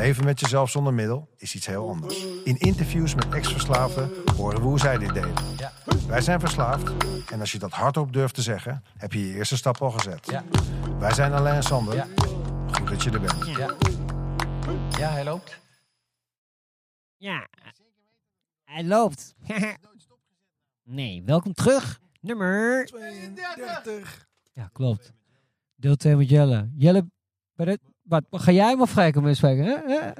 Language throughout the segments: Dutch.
leven met jezelf zonder middel is iets heel anders. In interviews met ex-verslaafden horen we hoe zij dit deden. Ja. Wij zijn verslaafd en als je dat hardop durft te zeggen, heb je je eerste stap al gezet. Ja. Wij zijn Alain en Sander. Ja. Goed dat je er bent. Ja. Ja, hij loopt. Ja, hij loopt. nee, welkom terug. Nummer 32. Ja, klopt. Deel 2 met Jelle. Jelle, bij de, wat, ga jij hem of ga ik hem inspreken? hè? Hè?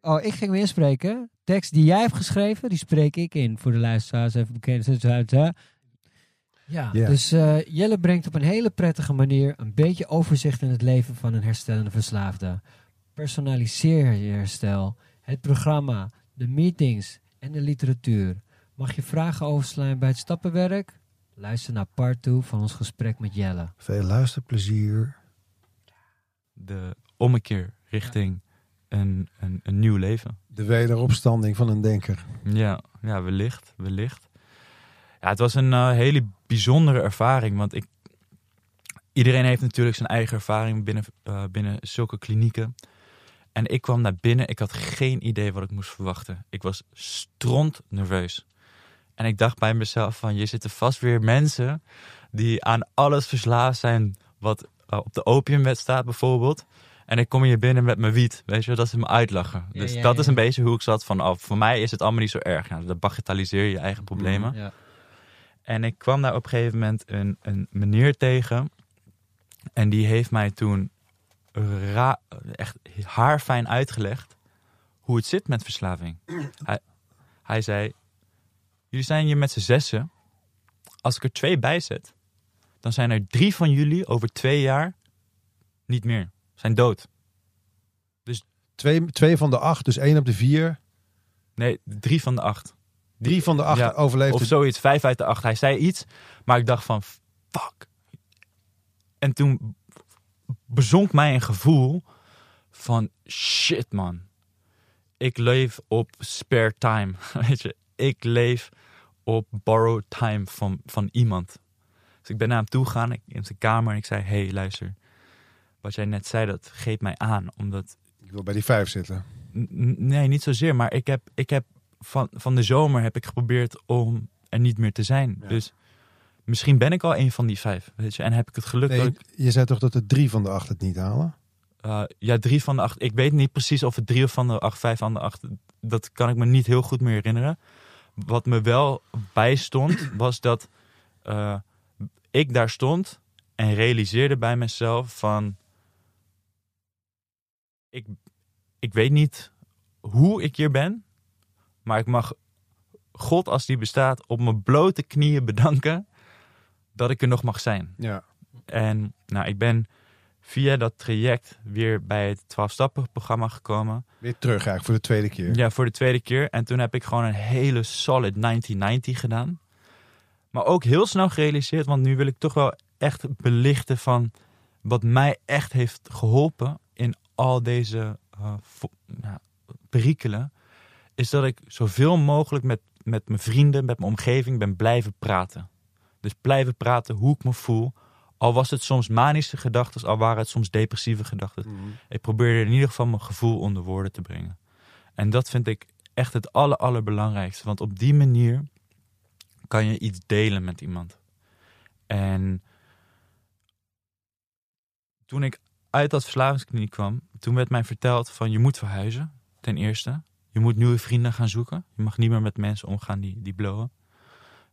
Oh, ik ging hem inspreken. Tekst die jij hebt geschreven, die spreek ik in voor de luisteraars. Even bekend. Ja, Ja. dus eh, Jelle brengt op een hele prettige manier een beetje overzicht in het leven van een herstellende verslaafde. Personaliseer je herstel, het programma, de meetings en de literatuur. Mag je vragen overslaan bij het stappenwerk? Luister naar part 2 van ons gesprek met Jelle. Veel luisterplezier. de ommekeer richting een, een, een nieuw leven. De wederopstanding van een denker. Ja, ja, wellicht, wellicht. Ja, het was een eh, hele bijzondere ervaring, want ik, iedereen heeft natuurlijk zijn eigen ervaring binnen, eh, binnen zulke klinieken. En ik kwam naar binnen, ik had geen idee wat ik moest verwachten. Ik was stront nerveus. En ik dacht bij mezelf van, je zitten vast weer mensen die aan alles verslaafd zijn wat eh, op de opiumwet staat bijvoorbeeld. En ik kom hier binnen met mijn wiet, weet je, dat ze me uitlachen. Ja, dus ja, dat ja. is een beetje hoe ik zat van, oh, voor mij is het allemaal niet zo erg. Nou, dan bagatelliseer je je eigen problemen. Ja. En ik kwam daar op een gegeven moment een, een meneer tegen. En die heeft mij toen ra- echt haarfijn uitgelegd hoe het zit met verslaving. hij, hij zei, jullie zijn hier met z'n zessen. Als ik er twee bij zet, dan zijn er drie van jullie over twee jaar niet meer. Zijn dood. Twee, twee van de acht, dus één op de vier. Nee, drie van de acht. Drie van de acht Ja, overleefden. Of zoiets, vijf uit de acht. Hij zei iets, maar ik dacht van, fuck. En toen bezonk mij een gevoel van, shit man. Ik leef op spare time, weet je. Ik leef op borrowed time van, van iemand. Dus ik ben naar hem toe gegaan, ik- in zijn kamer, en ik zei, hey, luister. Wat jij net zei, dat geeft mij aan, omdat Ik wil bij die vijf zitten. N- Nee, niet zozeer. Maar ik heb, ik heb van, van de zomer heb ik geprobeerd om er niet meer te zijn. Ja. Dus misschien ben ik al een van die vijf. Weet je? En heb ik het geluk dat Nee, ik... je zei toch dat er drie van de acht het niet halen? eh, ja, drie van de acht. Ik weet niet precies of het drie of van de acht, vijf van de acht. Dat kan ik me niet heel goed meer herinneren. Wat me wel bijstond, was dat eh, ik daar stond en realiseerde bij mezelf van... Ik, ik weet niet hoe ik hier ben, maar ik mag God, als die bestaat, op mijn blote knieën bedanken dat ik er nog mag zijn. Ja. En nou, ik ben via dat traject weer bij het 12-stappen-programma gekomen. Weer terug eigenlijk voor de tweede keer. Ja, voor de tweede keer. En toen heb ik gewoon een hele solid 1990 gedaan. Maar ook heel snel gerealiseerd, want nu wil ik toch wel echt belichten van wat mij echt heeft geholpen al deze ja, perikelen. Is dat ik zoveel mogelijk met, met mijn vrienden, met mijn omgeving ben blijven praten. Dus blijven praten hoe ik me voel. Al was het soms manische gedachten, al waren het soms depressieve gedachten. Mhm. Ik probeerde in ieder geval mijn gevoel onder woorden te brengen. En dat vind ik echt het aller, allerbelangrijkste. Want op die manier kan je iets delen met iemand. En toen ik uit dat verslavingskliniek kwam, toen werd mij verteld van je moet verhuizen, ten eerste. Je moet nieuwe vrienden gaan zoeken. Je mag niet meer met mensen omgaan die, die blowen.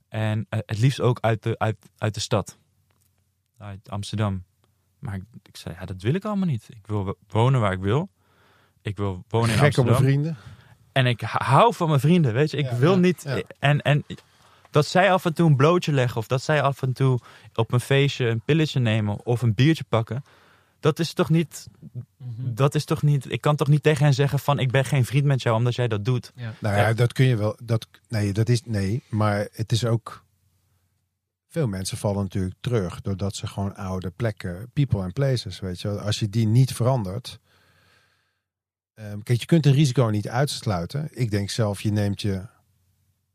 En eh, het liefst ook uit de, uit, uit de stad. Uit Amsterdam. Maar ik, ik zei, ja, dat wil ik allemaal niet. Ik wil wonen waar ik wil. Ik wil wonen in Gek op mijn vrienden. En ik hou van mijn vrienden, weet je. Ik Ja, wil ja, niet... ja. En, en dat zij af en toe een blootje leggen... of dat zij af en toe op een feestje een pilletje nemen... of een biertje pakken... dat is toch niet... Dat is toch niet... Ik kan toch niet tegen hen zeggen van... ik ben geen vriend met jou omdat jij dat doet. Nou ja, dat kun je wel. Dat, nee, dat is nee. Maar het is ook veel mensen vallen natuurlijk terug doordat ze gewoon oude plekken, people and places, weet je, wel. als je die niet verandert. Ehm, kijk, je kunt een risico niet uitsluiten. Ik denk zelf, je neemt je,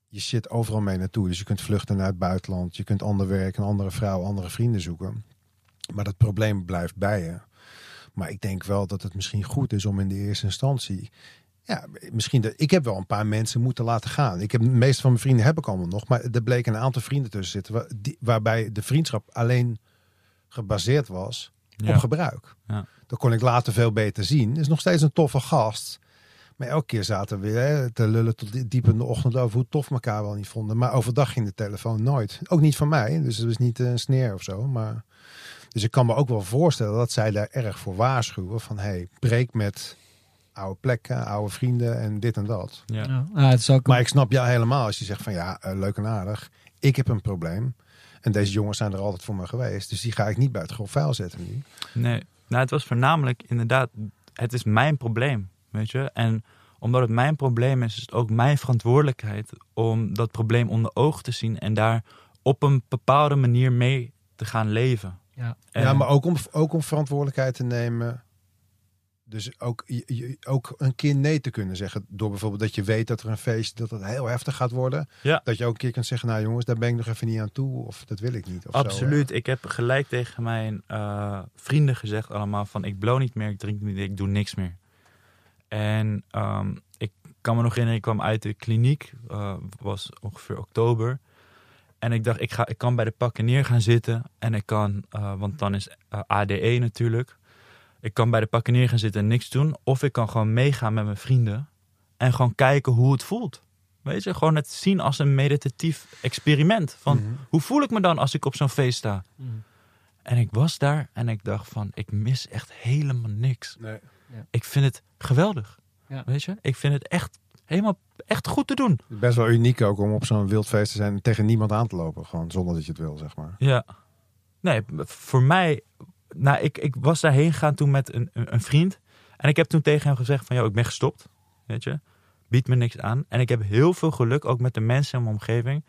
je shit overal mee naartoe. Dus je kunt vluchten naar het buitenland, je kunt ander werk, een andere vrouw, andere vrienden zoeken. Maar dat probleem blijft bij je. Maar ik denk wel dat het misschien goed is om in de eerste instantie. Ja, misschien. De, ik heb wel een paar mensen moeten laten gaan. Ik heb de meeste van mijn vrienden heb ik allemaal nog. Maar er bleken een aantal vrienden tussen zitten. Waar, die, waarbij de vriendschap alleen gebaseerd was Ja. op gebruik. Ja. Dat kon ik later veel beter zien. Is nog steeds een toffe gast. Maar elke keer zaten we weer hè, te lullen tot diep in de ochtend over hoe tof we elkaar wel niet vonden. Maar overdag ging de telefoon nooit. Ook niet van mij. Dus het was niet een sneer of zo. Maar dus ik kan me ook wel voorstellen dat zij daar erg voor waarschuwen. Van hey, breek met oude plekken, oude vrienden en dit en dat. Ja. Ja. Ah, het is ook Maar ik snap jou helemaal als je zegt van ja, eh, leuk en aardig. Ik heb een probleem. En deze jongens zijn er altijd voor me geweest. Dus die ga ik niet bij het grof vuil zetten nu. Nee, nou, het was voornamelijk inderdaad, het is mijn probleem, weet je. En omdat het mijn probleem is, is het ook mijn verantwoordelijkheid om dat probleem onder ogen te zien en daar op een bepaalde manier mee te gaan leven. Ja. En- Ja, maar ook om, ook om verantwoordelijkheid te nemen. Dus ook, je- je- ook een keer nee te kunnen zeggen. Door bijvoorbeeld dat je weet dat er een feest dat het heel heftig gaat worden. Ja. Dat je ook een keer kunt zeggen, nou jongens, daar ben ik nog even niet aan toe. Of dat wil ik niet. Of zo, Absoluut. ik heb gelijk tegen mijn eh, vrienden gezegd allemaal van ik blow niet meer, ik drink niet meer, ik doe niks meer. En ehm, ik kan me nog herinneren, ik kwam uit de kliniek, eh, was ongeveer oktober. En ik dacht, ik, ga, ik kan bij de pakken neer gaan zitten. En ik kan, eh, want dan is eh, ADE natuurlijk. Ik kan bij de pakken neer gaan zitten en niks doen. Of ik kan gewoon meegaan met mijn vrienden. En gewoon kijken hoe het voelt. Weet je, gewoon het zien als een meditatief experiment. Van Mhm. hoe voel ik me dan als ik op zo'n feest sta? Mm. En ik was daar en ik dacht van, ik mis echt helemaal niks. Nee. Ik vind het geweldig. Ja. Weet je, ik vind het echt helemaal echt goed te doen. Best wel uniek ook om op zo'n wildfeest te zijn en tegen niemand aan te lopen. Gewoon zonder dat je het wil, zeg maar. Ja. Nee, voor mij, nou, ik, ik was daarheen gegaan toen met een, een, vriend. En ik heb toen tegen hem gezegd van, joh, ik ben gestopt. Weet je, biedt me niks aan. En ik heb heel veel geluk, ook met de mensen in mijn omgeving,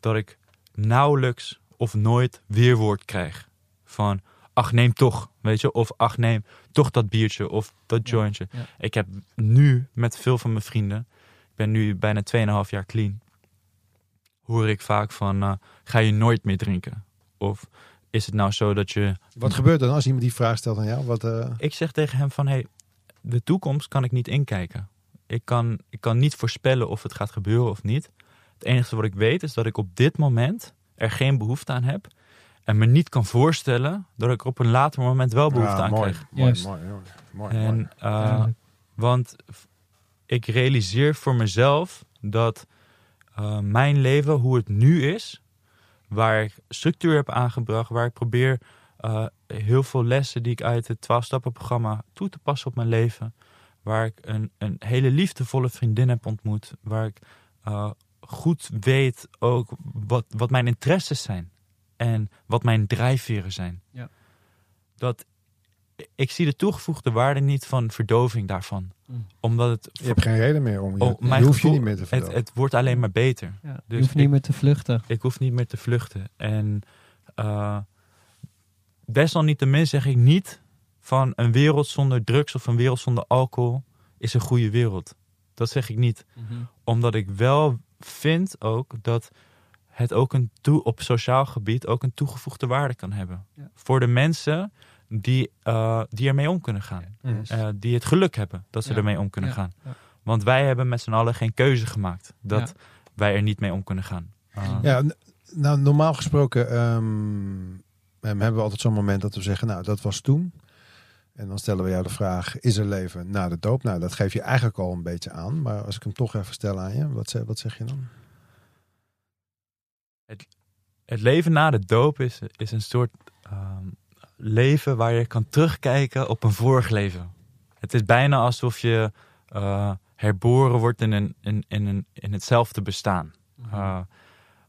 dat ik nauwelijks of nooit weerwoord krijg. Van, ach neem toch, weet je. Of ach neem toch dat biertje of dat Ja, jointje. ja. Ik heb nu met veel van mijn vrienden, ben nu bijna 2,5 jaar clean, hoor ik vaak van, eh, ga je nooit meer drinken? Of is het nou zo dat je... Wat gebeurt er dan als iemand die vraag stelt aan jou? Wat, eh, Ik zeg tegen hem van, hey, de toekomst kan ik niet inkijken. Ik kan, ik kan niet voorspellen of het gaat gebeuren of niet. Het enige wat ik weet is dat ik op dit moment er geen behoefte aan heb. En me niet kan voorstellen dat ik er op een later moment wel behoefte ja, aan mooi, krijg. mooi, Juist. mooi, mooi, mooi, mooi. En, eh, want ik realiseer voor mezelf dat eh, mijn leven, hoe het nu is, waar ik structuur heb aangebracht, waar ik probeer eh, heel veel lessen die ik uit het 12-stappen-programma toe te passen op mijn leven, waar ik een, een hele liefdevolle vriendin heb ontmoet, waar ik eh, goed weet ook wat, wat mijn interesses zijn en wat mijn drijfveren zijn. Ja. Dat ik zie de toegevoegde waarde niet van verdoving daarvan. Mm. Omdat het, Je hebt geen reden meer om. Je, Oh, je hoeft je niet meer te het, vertellen. het wordt alleen maar beter. Ja, Dus je hoeft ik- niet meer te vluchten. Ik hoef niet meer te vluchten. En eh desalniettemin zeg ik niet van een wereld zonder drugs of een wereld zonder alcohol is een goede wereld. Dat zeg ik niet. Omdat ik wel vind ook dat het ook een toe, op sociaal gebied ook een toegevoegde waarde kan hebben. Ja. Voor de mensen die, eh, die ermee om kunnen gaan. Eh, die het geluk hebben dat ze Ja. ermee om kunnen Ja. gaan. Ja. Want wij hebben met z'n allen geen keuze gemaakt dat Ja. wij er niet mee om kunnen gaan. Eh, Ja, nou normaal gesproken ehm, hebben we altijd zo'n moment dat we zeggen, nou dat was toen. En dan stellen we jou de vraag, is er leven na de doop? Nou, dat geef je eigenlijk al een beetje aan. Maar als ik hem toch even stel aan je, wat, zeg, wat zeg je dan? Het leven na de doop is, is een soort ehm, leven waar je kan terugkijken op een vorig leven. Het is bijna alsof je eh, herboren wordt in, een, in, in, een, in hetzelfde bestaan. Uh,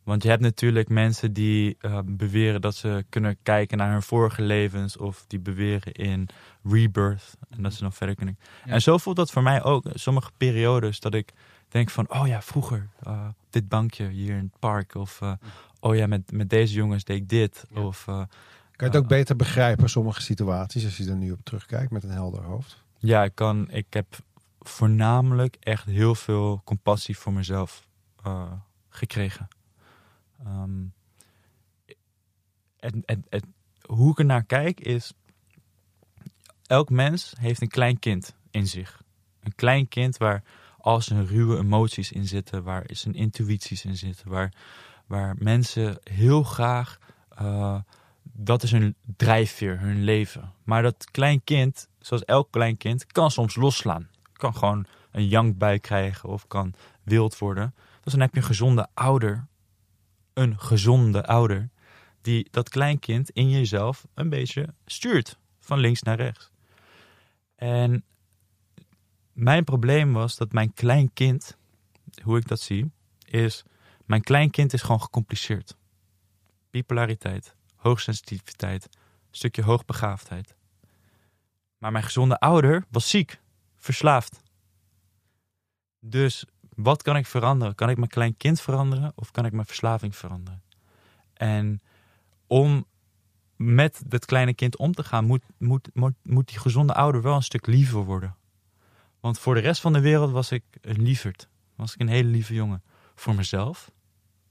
want je hebt natuurlijk mensen die uh, beweren dat ze kunnen kijken naar hun vorige levens. Of die beweren in rebirth. En dat ze nog verder kunnen. Ja. En zo voelt dat voor mij ook. Sommige periodes dat ik denk van... Oh ja, vroeger. Uh, dit bankje hier in het park. Of uh, oh ja, met, met deze jongens deed ik dit. Ja. Of eh, Kan je het ook beter begrijpen, sommige situaties, als je er nu op terugkijkt met een helder hoofd? ja, ik kan, ik heb voornamelijk echt heel veel compassie voor mezelf eh, gekregen. Ehm, en, en, hoe ik er naar kijk is, elk mens heeft een klein kind in zich. Een klein kind waar al zijn ruwe emoties in zitten, waar zijn intuïties in zitten, waar, waar mensen heel graag, eh, dat is hun drijfveer, hun leven. Maar dat klein kind, zoals elk klein kind, kan soms losslaan. Kan gewoon een jankbui krijgen of kan wild worden. Dus dan heb je een gezonde ouder, een gezonde ouder, die dat kleinkind in jezelf een beetje stuurt. Van links naar rechts. En mijn probleem was dat mijn kleinkind, hoe ik dat zie, is... Mijn kleinkind is gewoon gecompliceerd. Bipolariteit, hoogsensitiviteit, stukje hoogbegaafdheid. Maar mijn gezonde ouder was ziek, verslaafd. Dus wat kan ik veranderen? Kan ik mijn klein kind veranderen of kan ik mijn verslaving veranderen? En om met dat kleine kind om te gaan, moet, moet, moet, moet die gezonde ouder wel een stuk liever worden. Want voor de rest van de wereld was ik een lieverd. Was ik een hele lieve jongen. Voor mezelf,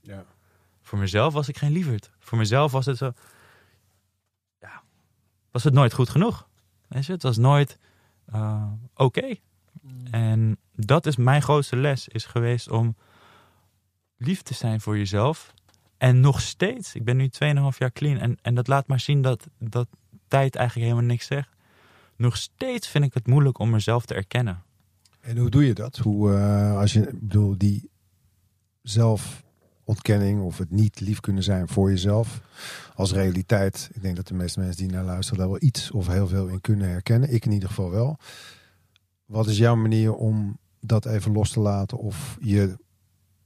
Ja. Voor mezelf was ik geen lieverd. Voor mezelf was het zo. Ja, was het nooit goed genoeg. Weet je, het was nooit eh, oké. En dat is mijn grootste les, is geweest om lief te zijn voor jezelf. En nog steeds, ik ben nu 2,5 jaar clean. En, en dat laat maar zien dat, dat tijd eigenlijk helemaal niks zegt. Nog steeds vind ik het moeilijk om mezelf te erkennen. En hoe doe je dat? Hoe, eh, als je, ik bedoel, die zelfontkenning of het niet lief kunnen zijn voor jezelf als realiteit. Ik denk dat de meeste mensen die naar luisteren daar wel iets of heel veel in kunnen herkennen. Ik in ieder geval wel. Wat is jouw manier om dat even los te laten of je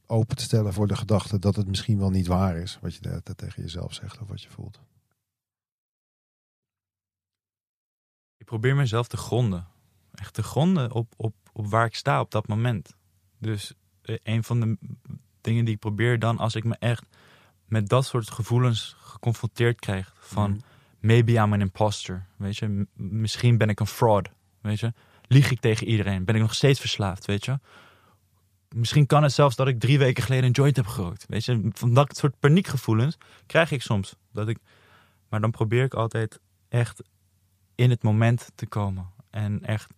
open te stellen voor de gedachte dat het misschien wel niet waar is wat je tijd tegen jezelf zegt of wat je voelt? Ik probeer mezelf te gronden. Echt te gronden op, op, op waar ik sta op dat moment. Dus eh, een van de dingen die ik probeer dan, als ik me echt met dat soort gevoelens geconfronteerd krijg. Van Mhm. maybe I'm an imposter. Weet je, M- misschien ben ik een fraud. Weet je, lieg ik tegen iedereen? Ben ik nog steeds verslaafd? Weet je, misschien kan het zelfs dat ik drie weken geleden een joint heb gerookt. Weet je, van dat soort paniekgevoelens krijg ik soms. Dat ik, maar dan probeer ik altijd echt in het moment te komen. En echt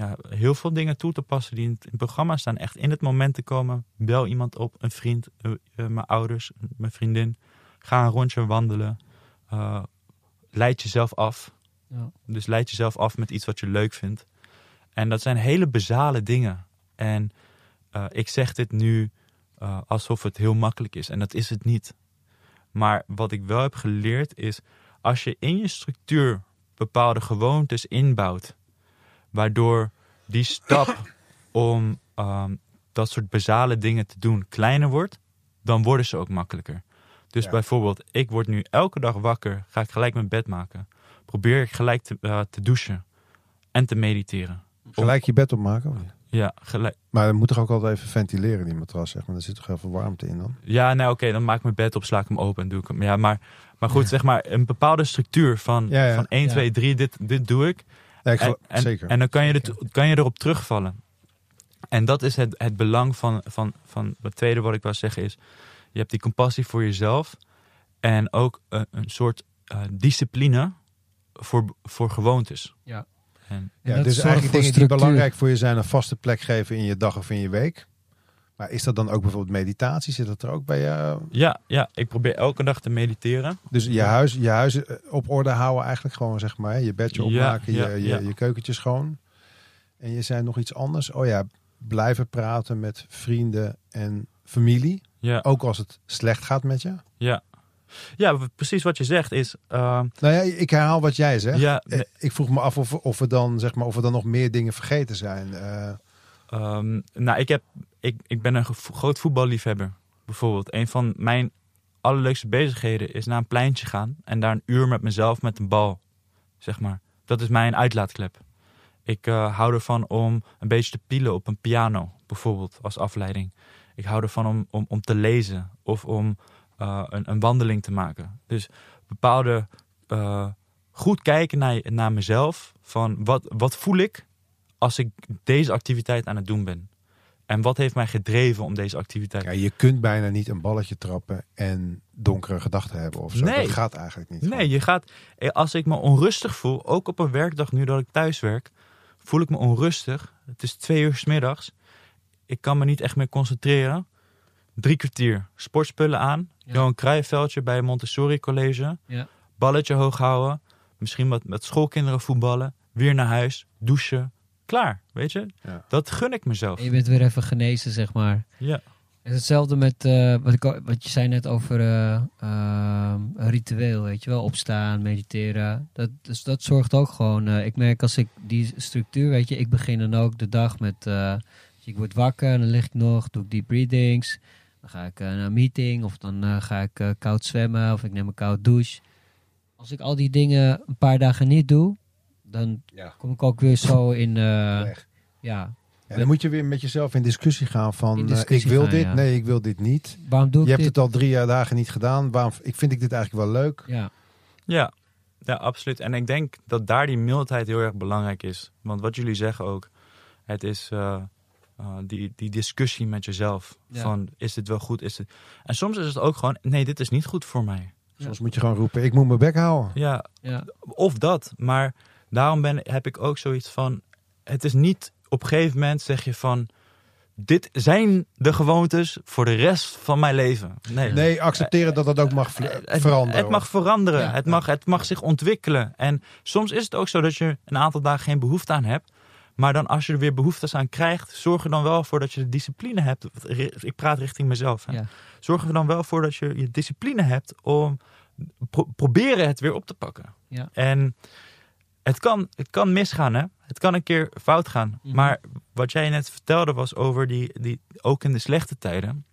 ja, heel veel dingen toe te passen die in het, in het programma staan. Echt in het moment te komen. Bel iemand op, een vriend, eh, eh, mijn ouders, mijn vriendin. Ga een rondje wandelen. Eh, leid jezelf af. Ja. Dus leid jezelf af met iets wat je leuk vindt. En dat zijn hele basale dingen. En ik zeg dit nu alsof het heel makkelijk is. En dat is het niet. Maar wat ik wel heb geleerd is... als je in je structuur bepaalde gewoontes inbouwt... waardoor die stap om ehm, dat soort basale dingen te doen kleiner wordt... dan worden ze ook makkelijker. Dus Ja. bijvoorbeeld, ik word nu elke dag wakker... ga ik gelijk mijn bed maken. Probeer ik gelijk te, eh, te douchen en te mediteren. Gelijk je bed opmaken? of? Ja, gelijk. Maar dan moet toch ook altijd even ventileren, die matras, zeg maar. Er zit toch heel veel warmte in dan? Ja, nou oké, dan maak ik mijn bed op, sla ik hem open en doe ik hem. Ja, maar, maar goed, Ja. zeg maar een bepaalde structuur van, Ja, ja. van 1, Ja. 2, 3, dit, dit doe ik. Ja, ik En, gel- en, zeker. en dan kan je, kan je erop terugvallen. En dat is het, het belang van, van, van het tweede wat ik wil zeggen is... je hebt die compassie voor jezelf en ook een, een soort eh, discipline voor, voor gewoontes. Ja. En, ja, dat dus zorgt eigenlijk dingen die belangrijk voor je zijn, een vaste plek geven in je dag of in je week. Maar is dat dan ook bijvoorbeeld meditatie? Zit dat er ook bij je? ja, ja, ik probeer elke dag te mediteren. Dus je huis, je huis eh, op orde houden eigenlijk gewoon, zeg maar. Je bedje opmaken, ja, je, je, ja. je keukentje schoon. En je zei nog iets anders. Oh ja, blijven praten met vrienden en familie. Ja, Ook als het slecht gaat met je. ja. ja precies wat je zegt is... eh, Nou ja, ik herhaal wat jij zegt. ja, Eh, Ik vroeg me af of, of, we dan, zeg maar, of er dan nog meer dingen vergeten zijn. Eh, Ehm, nou, ik, heb, ik, ik ben een groot voetballiefhebber. Bijvoorbeeld, een van mijn allerleukste bezigheden is naar een pleintje gaan en daar een uur met mezelf met een bal, zeg maar. Dat is mijn uitlaatklep. Ik eh, hou ervan om een beetje te pielen op een piano, bijvoorbeeld, als afleiding. Ik hou ervan om, om, om te lezen of om eh, een, een wandeling te maken. Dus bepaalde eh, goed kijken naar, naar mezelf. Van wat, wat voel ik als ik deze activiteit aan het doen ben? En wat heeft mij gedreven om deze activiteit Ja, je kunt bijna niet een balletje trappen en donkere gedachten hebben of zo. Nee. Dat gaat eigenlijk niet. Nee, je gaat. eh, Als ik me onrustig voel, ook op een werkdag nu dat ik thuis werk, voel ik me onrustig. Het is twee uur 's middags. Ik kan me niet echt meer concentreren. Drie kwartier. Sportspullen aan. Ja. Johan Cruijffveldje bij Montessori College. Ja. Balletje hoog houden. Misschien wat met schoolkinderen voetballen. Weer naar huis. Douchen. Klaar. Weet je? Ja. Dat gun ik mezelf. En je bent weer even genezen, zeg maar. Ja. Het is hetzelfde met eh, wat, ik, wat je zei net over eh, ehm, een ritueel, weet je wel. Opstaan, mediteren. Dat, dus dat zorgt ook gewoon. eh, ik merk als ik die structuur, weet je, ik begin dan ook de dag met. eh, ik word wakker, dan lig ik nog, doe ik deep breathings. Dan ga ik eh, naar een meeting of dan eh, ga ik eh, koud zwemmen of ik neem een koud douche. Als ik al die dingen een paar dagen niet doe, dan Ja. kom ik ook weer zo in. eh, ja, Ja, dan moet je weer met jezelf in discussie gaan van eh, ik wil gaan, dit, ja. nee, ik wil dit niet. waarom doe ik Je hebt dit? het al drie jaar dagen niet gedaan. Waarom, ik vind ik dit eigenlijk wel leuk. Ja, Ja, ja, absoluut. En ik denk dat daar die mildheid heel erg belangrijk is. Want wat jullie zeggen ook, het is eh, die, die discussie met jezelf. Ja. Van, is dit wel goed? Is het... En soms is het ook gewoon, nee, dit is niet goed voor mij. Soms moet je gewoon roepen, ik moet mijn bek houden. Ja, ja, of dat. Maar daarom ben, heb ik ook zoiets van, het is niet op een gegeven moment zeg je van, dit zijn de gewoontes voor de rest van mijn leven. Nee, Nee, accepteren dat dat ook mag Eh, het, veranderen. Het mag veranderen. Ja. het, mag, het mag zich ontwikkelen. En soms is het ook zo dat je een aantal dagen geen behoefte aan hebt. Maar dan als je er weer behoeftes aan krijgt, zorg er dan wel voor dat je de discipline hebt. Ik praat richting mezelf. Hè. ja. Zorg er dan wel voor dat je je discipline hebt om pro- proberen het weer op te pakken. Ja. En het kan, het kan misgaan, hè? Het kan een keer fout gaan. Mhm. Maar wat jij net vertelde was over die, die, ook in de slechte tijden.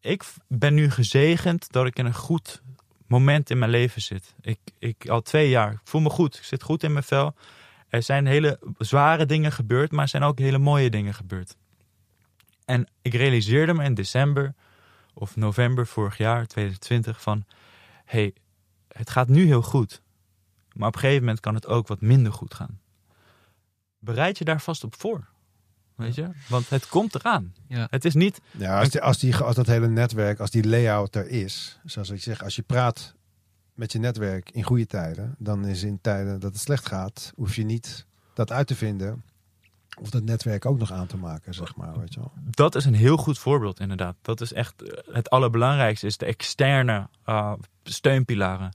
Ik ben nu gezegend dat ik in een goed moment in mijn leven zit. Ik, ik al twee jaar. Ik voel me goed. Ik zit goed in mijn vel. Er zijn hele zware dingen gebeurd, maar er zijn ook hele mooie dingen gebeurd. En ik realiseerde me in december of november vorig jaar, 2020, van hey, het gaat nu heel goed. Maar op een gegeven moment kan het ook wat minder goed gaan. Bereid je daar vast op voor. Weet je? Want het komt eraan. Ja. Het is niet. Ja, als, die, als, die, als dat hele netwerk, als die layout er is, zoals ik zeg, als je praat met je netwerk in goede tijden, dan is in tijden dat het slecht gaat, hoef je niet dat uit te vinden of dat netwerk ook nog aan te maken, zeg maar, weet je wel. Dat is een heel goed voorbeeld, inderdaad. Dat is echt het allerbelangrijkste, is de externe eh, steunpilaren.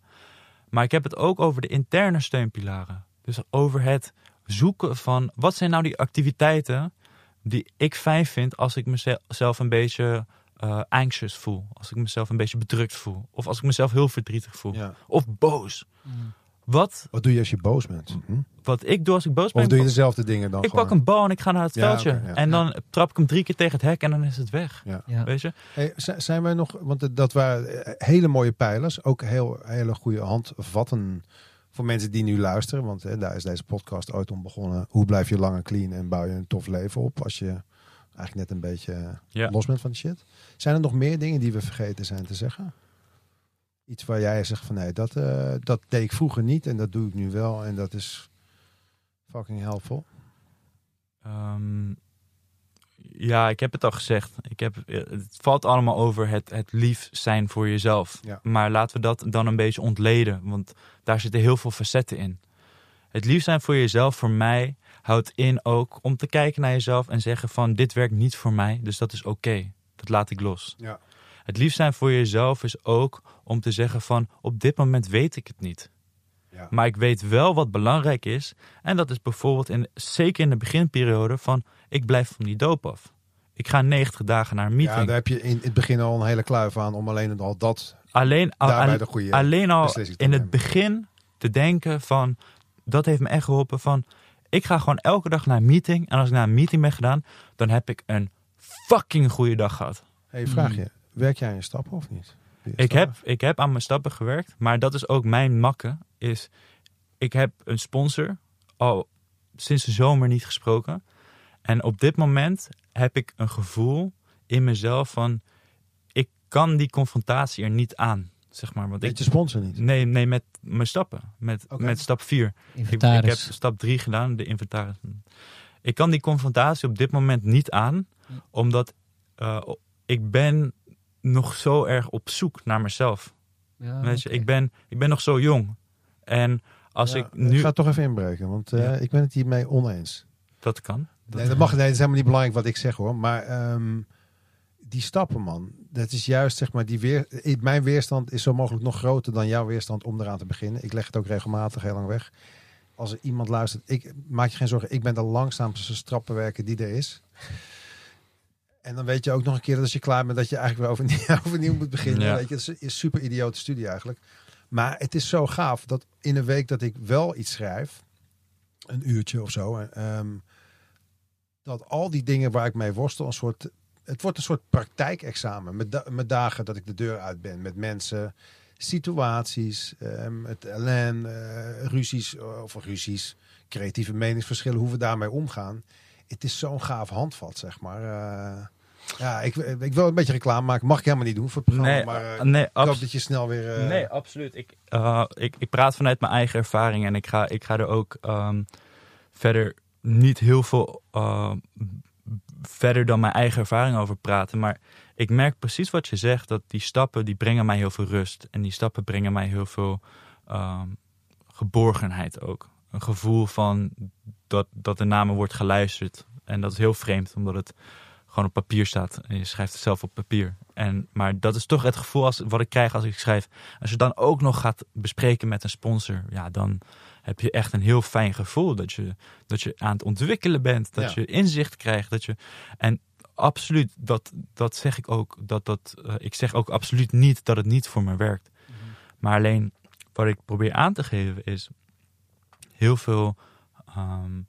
Maar ik heb het ook over de interne steunpilaren. Dus over het zoeken van wat zijn nou die activiteiten die ik fijn vind als ik mezelf een beetje eh, anxious voel. Als ik mezelf een beetje bedrukt voel. Of als ik mezelf heel verdrietig voel. Ja. Of boos. Wat, Wat doe je als je boos bent? Hm? wat ik doe als ik boos ben. Of doe je dezelfde dingen dan ik gewoon? pak een bal en ik ga naar het Ja, veldje. ja. En dan trap ik hem drie keer tegen het hek en dan is het weg. Ja. Weet je? Hey, zi- zijn wij nog, want dat waren eh, hele mooie pijlers, ook heel, hele goede handvatten voor mensen die nu luisteren. Want hè, daar is deze podcast ooit om begonnen. Hoe blijf je lang en clean en bouw je een tof leven op als je eigenlijk net een beetje Ja. los bent van de shit. Zijn er nog meer dingen die we vergeten zijn te zeggen? Iets waar jij zegt van nee, dat, eh, dat deed ik vroeger niet en dat doe ik nu wel en dat is fucking helpful. Ehm, ja, ik heb het al gezegd. Ik heb, eh, het valt allemaal over het, het lief zijn voor jezelf. Ja. Maar laten we dat dan een beetje ontleden. Want daar zitten heel veel facetten in. Het lief zijn voor jezelf, voor mij, houdt in ook om te kijken naar jezelf en zeggen van dit werkt niet voor mij, dus dat is oké. Dat laat ik los. Ja. Het lief zijn voor jezelf is ook om te zeggen van op dit moment weet ik het niet. Ja. Maar ik weet wel wat belangrijk is. En dat is bijvoorbeeld in, zeker in de beginperiode van ik blijf van die doop af. Ik ga 90 dagen naar een Ja, meeting. daar heb je in het begin al een hele kluif aan om alleen al dat alleen al, daarbij al- de goede alleen al in het nemen. begin te denken van dat heeft me echt geholpen van ik ga gewoon elke dag naar een meeting. En als ik naar een meeting ben gedaan, dan heb ik een fucking goede dag gehad. Hey, vraag je, werk jij aan je stappen of niet? Ik heb, ik heb aan mijn stappen gewerkt, maar dat is ook mijn makke. Is, ik heb een sponsor al sinds de zomer niet gesproken. En op dit moment heb ik een gevoel in mezelf van... Ik kan die confrontatie er niet aan, zeg maar. Want Weet ik, je sponsor niet? nee, nee, met mijn stappen. Met, met stap 4. Ik, ik heb stap 3 gedaan, de inventaris. Ik kan die confrontatie op dit moment niet aan, omdat eh, ik ben nog zo erg op zoek naar mezelf. Ja, Weet je, ik, ben, ik ben nog zo jong. En als Ja, ik nu... ga toch even inbreken, want eh, Ja. ik ben het hiermee oneens. Dat kan. Dat, nee, dat mag, nee, dat is helemaal niet belangrijk wat ik zeg hoor. Maar ehm, die stappen, man. Dat is juist, zeg maar, die weer. ik- Mijn weerstand is zo mogelijk nog groter dan jouw weerstand om eraan te beginnen. Ik leg het ook regelmatig heel lang weg. Als er iemand luistert, ik maak je geen zorgen. Ik ben de langzaamste strappenwerker die er is. En dan weet je ook nog een keer dat als je klaar bent, dat je eigenlijk weer overnieuw, overnieuw moet beginnen. Ja. Weet je, het is een super idiote studie eigenlijk. Maar het is zo gaaf dat in een week dat ik wel iets schrijf, een uurtje of zo, ehm, dat al die dingen waar ik mee worstel, een soort, het wordt een soort praktijkexamen. Met, da- met dagen dat ik de deur uit ben, met mensen, situaties, ehm, het eh, ruzies eh, of ruzies, creatieve meningsverschillen, hoe we daarmee omgaan. Het is zo'n gaaf handvat, zeg maar. Eh, ja, ik, ik wil een beetje reclame maken. Mag ik helemaal niet doen voor het programma. nee, maar eh, nee, ik hoop dat je snel weer... eh, nee, absoluut. Ik, eh, ik, ik praat vanuit mijn eigen ervaring en ik ga, ik ga er ook ehm, verder niet heel veel eh, verder dan mijn eigen ervaring over praten. Maar ik merk precies wat je zegt, dat die stappen die brengen mij heel veel rust. En die stappen brengen mij heel veel ehm, geborgenheid ook. Een gevoel van dat, dat er naar me wordt geluisterd. En dat is heel vreemd, omdat het gewoon op papier staat. En je schrijft het zelf op papier. En, maar dat is toch het gevoel als, wat ik krijg als ik schrijf. Als je dan ook nog gaat bespreken met een sponsor, ja, dan heb je echt een heel fijn gevoel. Dat je, dat je aan het ontwikkelen bent, dat Ja. je inzicht krijgt. Dat je, en absoluut, dat, dat zeg ik ook. Dat, dat, eh, ik zeg ook absoluut niet dat het niet voor me werkt. Maar alleen wat ik probeer aan te geven is heel veel ehm,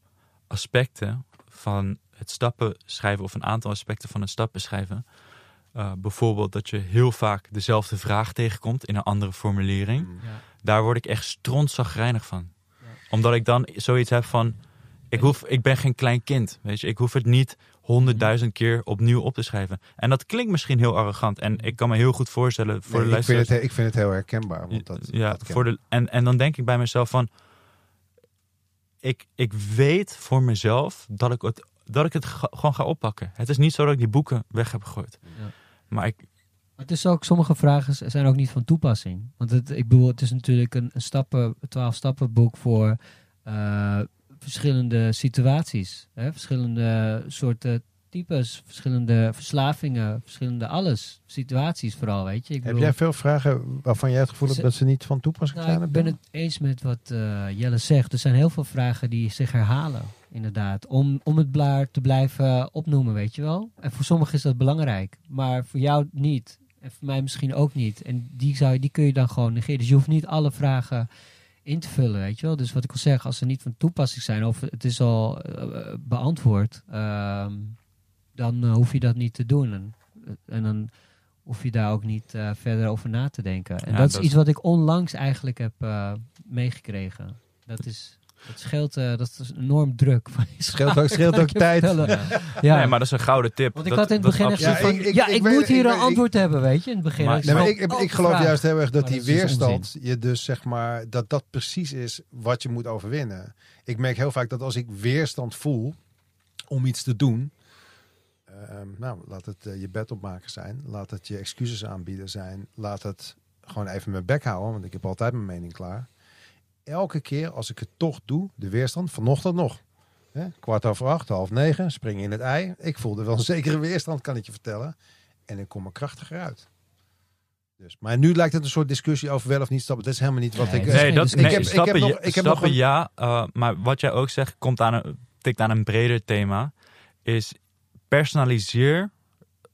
aspecten van het stappen schrijven of een aantal aspecten van het stappen schrijven. Eh, bijvoorbeeld dat je heel vaak dezelfde vraag tegenkomt in een andere formulering. Mm. Ja. Daar word ik echt strontzagrijnig van. Omdat ik dan zoiets heb van, ik, hoef, ik ben geen klein kind. Weet je? Ik hoef het niet honderdduizend keer opnieuw op te schrijven. En dat klinkt misschien heel arrogant. En ik kan me heel goed voorstellen voor Nee, de ik, vind luisteraars. het, ik vind het heel herkenbaar. Want dat, ja, dat voor de, en, en dan denk ik bij mezelf van... Ik, ik weet voor mezelf dat ik het, dat ik het ga- gewoon ga oppakken. Het is niet zo dat ik die boeken weg heb gegooid. Ja. Maar ik, Het is ook, sommige vragen zijn ook niet van toepassing. Want het, ik bedoel, het is natuurlijk een, een stappen, 12 stappen boek voor eh, verschillende situaties. Hè? Verschillende soorten types, verschillende verslavingen, verschillende alles. Situaties vooral, weet je. Ik Heb bedoel- jij veel vragen waarvan jij het gevoel hebt dat ze niet van toepassing Nou, zijn? ik ben het eens met wat eh, Jelle zegt. Er zijn heel veel vragen die zich herhalen, inderdaad. Om, om het blaar te blijven opnoemen, weet je wel. En voor sommigen is dat belangrijk, maar voor jou niet. En voor mij misschien ook niet. En die, zou, je- die kun je dan gewoon negeren. Dus je hoeft niet alle vragen in te vullen, weet je wel. Dus wat ik al zeg, als ze niet van toepassing zijn of het is al eh, beantwoord, ehm, dan eh, hoef je dat niet te doen. En, en dan hoef je daar ook niet eh, verder over na te denken. En Ja, dat is dat iets wat ik onlangs eigenlijk heb eh, meegekregen. Dat is, dat scheelt, eh, dat is enorm druk. Scheelt ook, scheelt ook tijd. Ja. Nee, maar dat is een gouden tip. Want ik Dat- had in het begin echt zo van, Ja, ik- ja, ik- ik, ik weet- moet hier ik een antwoord hebben, weet je, in het begin. Maar- Ik Nee, maar ik, ik, ik geloof vraag. juist heel erg dat Maar die dat dus weerstand, je dus zeg maar, dat dat precies is wat je moet overwinnen. Ik merk heel vaak dat als ik weerstand voel om iets te doen, nou, laat het eh, je bed opmaken zijn, laat het je excuses aanbieden zijn, laat het gewoon even mijn bek houden, want ik heb altijd mijn mening klaar. Elke keer als ik het toch doe, de weerstand, vanochtend nog. Hè, kwart over acht, half negen, spring in het ei. Ik voelde wel een zekere weerstand, kan ik je vertellen. En ik kom er krachtiger uit. Dus, maar nu lijkt het een soort discussie over wel of niet stappen. Dat is helemaal niet wat Nee, ik... het is Nee, dat, nee, Ik heb- ik heb nog- ik heb nog een- ja, eh, maar wat jij ook zegt, komt aan een, tikt aan een breder thema, is personaliseer,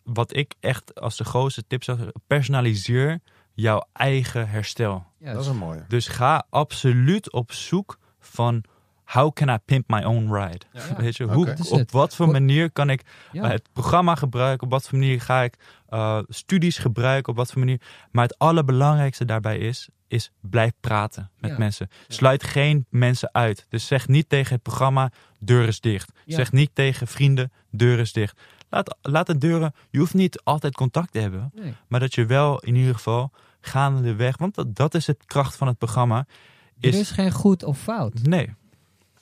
wat ik echt als de grootste tip zou zeggen, personaliseer jouw eigen herstel. Dat is een mooie. Dus ga absoluut op zoek van how can I pimp my own ride? Ja. Weet je, hoe, op wat voor manier kan ik Ja. het programma gebruiken? Op wat voor manier ga ik eh, studies gebruiken? Op wat voor manier? Maar het allerbelangrijkste daarbij is, is blijf praten met Ja. mensen. Sluit geen mensen uit. Dus zeg niet tegen het programma, deur is dicht. Ja. Zeg niet tegen vrienden, deur is dicht. laat, laat de deuren, je hoeft niet altijd contact te hebben. Nee. Maar dat je wel in ieder geval gaandeweg, want dat, dat is het kracht van het programma. Er Is, is geen goed of fout. nee,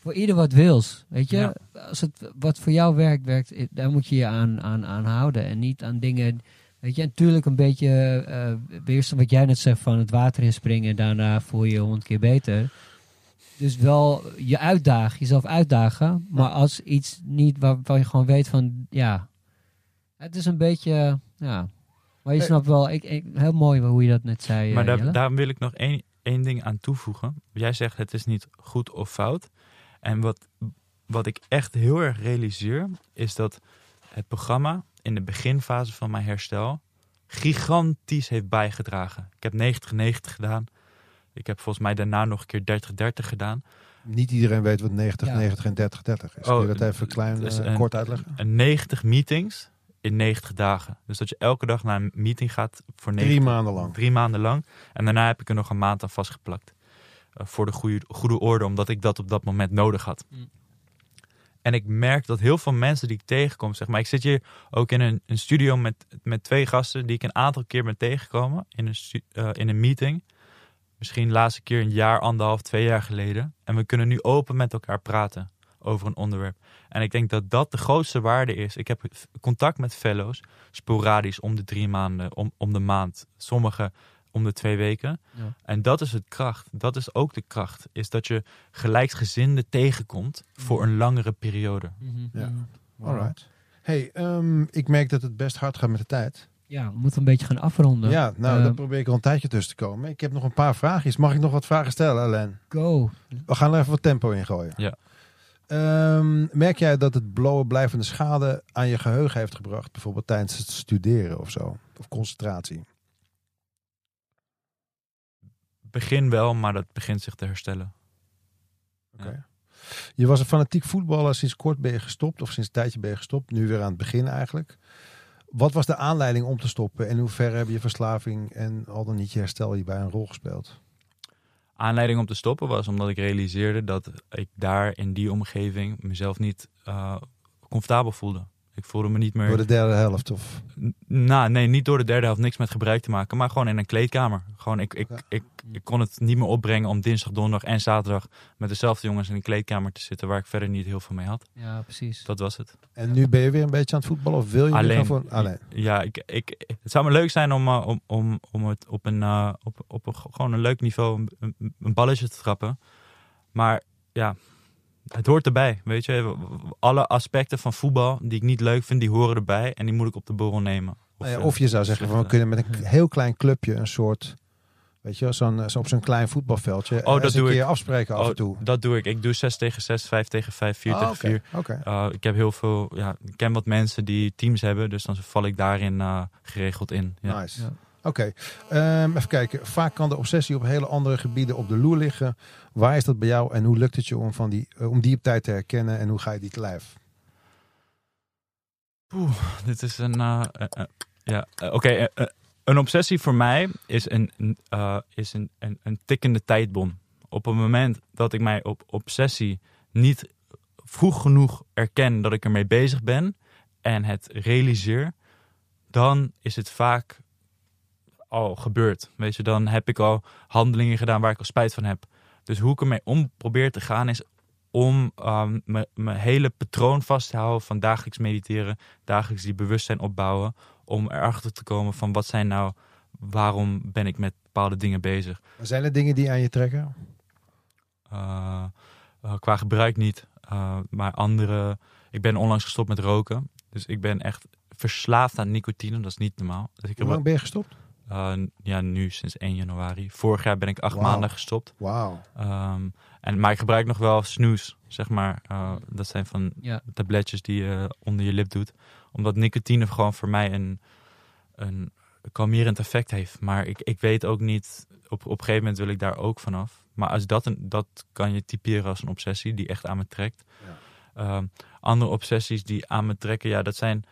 Voor ieder wat wils. Weet je, Ja. als het wat voor jou werkt, werkt, eh, daar moet je je aan, aan, aan houden. En niet aan dingen. Weet je, natuurlijk een beetje eh weerstand wat jij net zegt van het water inspringen en daarna voel je je honderd keer beter. Dus wel je uitdagen, jezelf uitdagen. Maar als iets niet waarvan je gewoon weet van ja, het is een beetje ja. Maar je Hey. snapt wel, ik, ik, heel mooi hoe je dat net zei. eh, maar daar, Jelle. daar wil ik nog één, één ding aan toevoegen. Jij zegt het is niet goed of fout. En wat, wat ik echt heel erg realiseer, is dat het programma in de beginfase van mijn herstel gigantisch heeft bijgedragen. Ik heb 90-90 gedaan. Ik heb volgens mij daarna nog een keer 30-30 gedaan. Niet iedereen weet wat 90, Ja. 90 en 30, 30 is. Oh, Kun je dat even klein eh, een- kort uitleggen? En 90 meetings in 90 dagen. Dus dat je elke dag naar een meeting gaat voor 90 Drie maanden lang. Drie maanden lang. En daarna heb ik er nog een maand aan vastgeplakt. Eh, voor de goede, goede orde, omdat ik dat op dat moment nodig had. Mm. En ik merk dat heel veel mensen die ik tegenkom, zeg maar, ik zit hier ook in een, een studio met, met twee gasten die ik een aantal keer ben tegengekomen in een, eh, in een meeting. Misschien de laatste keer een jaar, anderhalf, twee jaar geleden. En we kunnen nu open met elkaar praten over een onderwerp. En ik denk dat dat de grootste waarde is. Ik heb contact met fellows, sporadisch om de drie maanden, om, om de maand. Sommigen om de twee weken. Ja. En dat is het kracht. Dat is ook de kracht. Is dat je gelijksgezinden tegenkomt voor een langere periode. Mhm, Ja. mhm. Alright. Hey, ehm, ik merk dat het best hard gaat met de tijd. Ja, we moeten een beetje gaan afronden. Ja, nou, daar probeer ik al een tijdje tussen te komen. Ik heb nog een paar vraagjes. Mag ik nog wat vragen stellen, Alain? Go. We gaan er even wat tempo in gooien. Ja. Ehm, merk jij dat het blowen blijvende schade aan je geheugen heeft gebracht? Bijvoorbeeld tijdens het studeren of zo? Of concentratie? Begin wel, maar dat begint zich te herstellen. Oké. Je was een fanatiek voetballer. Sinds kort ben je gestopt. Of sinds een tijdje ben je gestopt. Nu weer aan het begin eigenlijk. Wat was de aanleiding om te stoppen? En hoe ver hebben je verslaving en al dan niet je herstel hierbij een rol gespeeld? Aanleiding om te stoppen was omdat ik realiseerde dat ik daar in die omgeving mezelf niet eh, comfortabel voelde. Ik voelde me niet meer. Door de derde helft? Of... N- Nou, nee, niet door de derde helft niks met gebruik te maken, maar gewoon in een kleedkamer. Gewoon, ik, ik, Ja. ik, ik kon het niet meer opbrengen om dinsdag, donderdag en zaterdag met dezelfde jongens in een kleedkamer te zitten waar ik verder niet heel veel mee had. Ja, precies. Dat was het. En nu ben je weer een beetje aan het voetballen? Of wil je Alleen. gaan voor... Alleen. Ja, ik, ik, het zou me leuk zijn om, eh, om, om, om het op een, eh, op, op een, gewoon een leuk niveau een, een balletje te trappen. Maar ja, het hoort erbij. Weet je, alle aspecten van voetbal die ik niet leuk vind, die horen erbij en die moet ik op de borrel nemen. Nou ja, eh, of je zou zeggen, van, we kunnen met een heel klein clubje een soort... Weet je, zo'n, zo op zo'n klein voetbalveldje. Oh, dat eens een doe keer ik. afspreken af Oh, en toe. Dat doe ik. Ik doe 6 tegen 6, 5 tegen 5, 4 Ah, tegen oké, 4. Oké. Uh, ik heb heel veel, ja, ik ken wat mensen die teams hebben, dus dan val ik daarin uh, geregeld in. Ja. Nice. Ja. Oké, Ehm, even kijken. Vaak kan de obsessie op hele andere gebieden op de loer liggen. Waar is dat bij jou en hoe lukt het je om, van die, eh, om die op tijd te herkennen en hoe ga je die te lijf? Poeh, dit is een, uh, uh, ja, oké. Een obsessie voor mij is een, is een, een, een tikkende tijdbom. Op het moment dat ik mij op obsessie niet vroeg genoeg erken dat ik ermee bezig ben en het realiseer, dan is het vaak al gebeurd. Weet je, dan heb ik al handelingen gedaan waar ik al spijt van heb. Dus hoe ik ermee om probeer te gaan is om um, mijn hele patroon vast te houden van dagelijks mediteren, dagelijks die bewustzijn opbouwen, om erachter te komen van wat zijn nou, waarom ben ik met bepaalde dingen bezig. Zijn er dingen die aan je trekken? Uh, uh, qua gebruik niet, uh, maar andere. Ik ben onlangs gestopt met roken, dus ik ben echt verslaafd aan nicotine. Dat is niet normaal. Dus ik Hoe lang ben je gestopt? Uh, ja, nu sinds 1 januari. Vorig jaar ben ik acht wow. maanden gestopt. Wauw. Um, en maar ik gebruik nog wel snoes, zeg maar. Uh, dat zijn van ja. tabletjes die je onder je lip doet. Omdat nicotine gewoon voor mij een, een kalmerend effect heeft. Maar ik, ik weet ook niet, op, op een gegeven moment wil ik daar ook vanaf. Maar als dat, een, dat kan je typeren als een obsessie die echt aan me trekt. Ja. Um, andere obsessies die aan me trekken, ja, dat zijn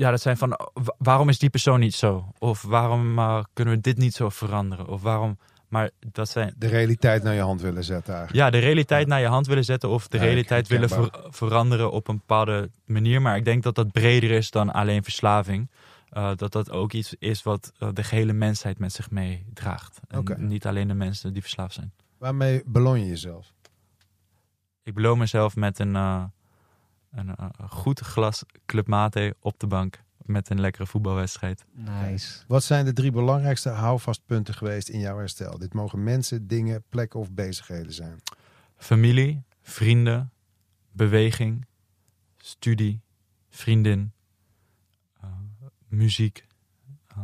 ja, dat zijn van waarom is die persoon niet zo? Of waarom uh, kunnen we dit niet zo veranderen? Of waarom Maar dat zijn De realiteit naar je hand willen zetten eigenlijk. ja, de realiteit naar je hand willen zetten of de Ja, realiteit willen ver- veranderen op een bepaalde manier. Maar ik denk dat dat breder is dan alleen verslaving. Eh, dat dat ook iets is wat eh, de gehele mensheid met zich meedraagt. En niet alleen de mensen die verslaafd zijn. Waarmee beloon je jezelf? Ik beloon mezelf met een, eh, een goed glas Club Mate op de bank. Met een lekkere voetbalwedstrijd. Nice. Wat zijn de drie belangrijkste houvastpunten geweest in jouw herstel? Dit mogen mensen, dingen, plekken of bezigheden zijn. Familie, vrienden, beweging, studie, vriendin, eh, muziek. eh,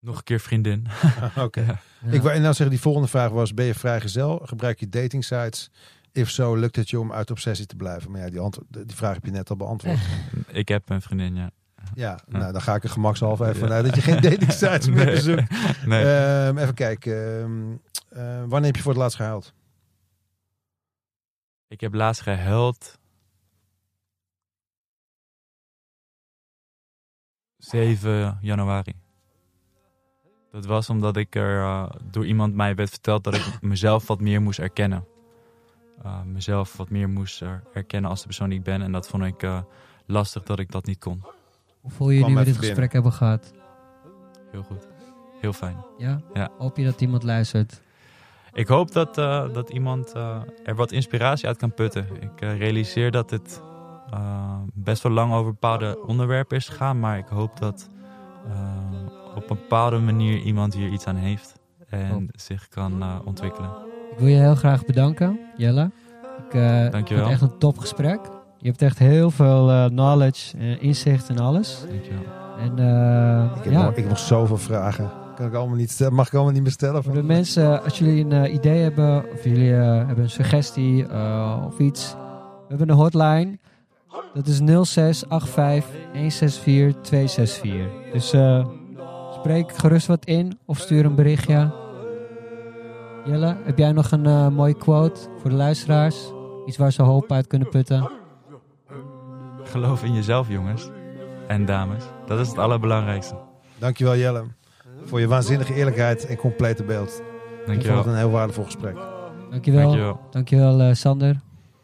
nog een keer vriendin. Oké. Ja. Ja. Ik wou nou zeggen, die volgende vraag was, ben je vrijgezel? Gebruik je dating sites? If zo, lukt het je om uit obsessie te blijven? Maar ja, die, die vraag heb je net al beantwoord. Ik heb een vriendin, ja. Ja, nou, dan ga ik er gemakshalve even vanuit dat je geen dating sites meer Nee. bezoekt. Nee. Ehm, even kijken. ehm, eh, wanneer heb je voor het laatst gehuild? Ik heb laatst gehuild. 7 januari. Dat was omdat ik er eh, door iemand mij werd verteld dat ik mezelf wat meer moest erkennen. Eh, mezelf wat meer moest er- erkennen als de persoon die ik ben. En dat vond ik eh, lastig dat ik dat niet kon. Hoe voel je je nu we dit gesprek hebben gehad? Heel goed. Heel fijn. Ja? Ja. Hoop je dat iemand luistert? Ik hoop dat, eh, dat iemand eh, er wat inspiratie uit kan putten. Ik eh, realiseer dat het eh, best wel lang over bepaalde onderwerpen is gegaan. Maar ik hoop dat eh, op een bepaalde manier iemand hier iets aan heeft. En Top. zich kan eh, ontwikkelen. Ik wil je heel graag bedanken, Jelle. Ik eh, vond Dankjewel. het echt een topgesprek. Je hebt echt heel veel eh, knowledge, en inzicht en alles. Dankjewel. En eh, Ik heb, ja, nog, ik heb nog zoveel vragen. Kan ik allemaal niet stellen, mag ik allemaal niet meer stellen? voor de mensen, als jullie een idee hebben of jullie hebben een suggestie eh, of iets. We hebben een hotline. Dat is 0685 164 264. Dus eh, spreek gerust wat in of stuur een berichtje. Jelle, heb jij nog een eh, mooie quote voor de luisteraars? Iets waar ze hoop uit kunnen putten? Geloof in jezelf, jongens. En dames. Dat is het allerbelangrijkste. Dankjewel Jelle. Voor je waanzinnige eerlijkheid en complete beeld. Ik vond Dankjewel. het een heel waardevol gesprek. Dankjewel. Dankjewel. Dankjewel eh, Sander.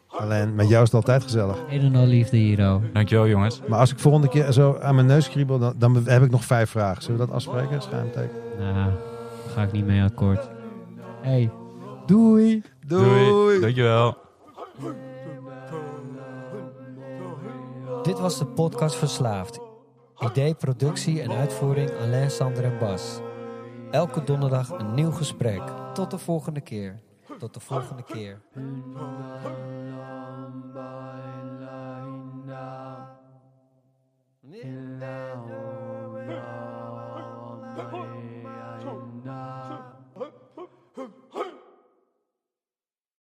Alleen met jou is het altijd gezellig. Een en al liefde hier. oh. Dankjewel, jongens. Maar als ik volgende keer zo aan mijn neus kriebel, dan, dan heb ik nog vijf vragen. Zullen we dat afspreken? Schuimteken. Nou, daar ga ik niet mee akkoord. Hey, doei! Doei. Dankjewel. Dit was de podcast Verslaafd. Idee, productie en uitvoering Alain, Sander en Bas. Elke donderdag een nieuw gesprek. Tot de volgende keer. Tot de volgende keer. Now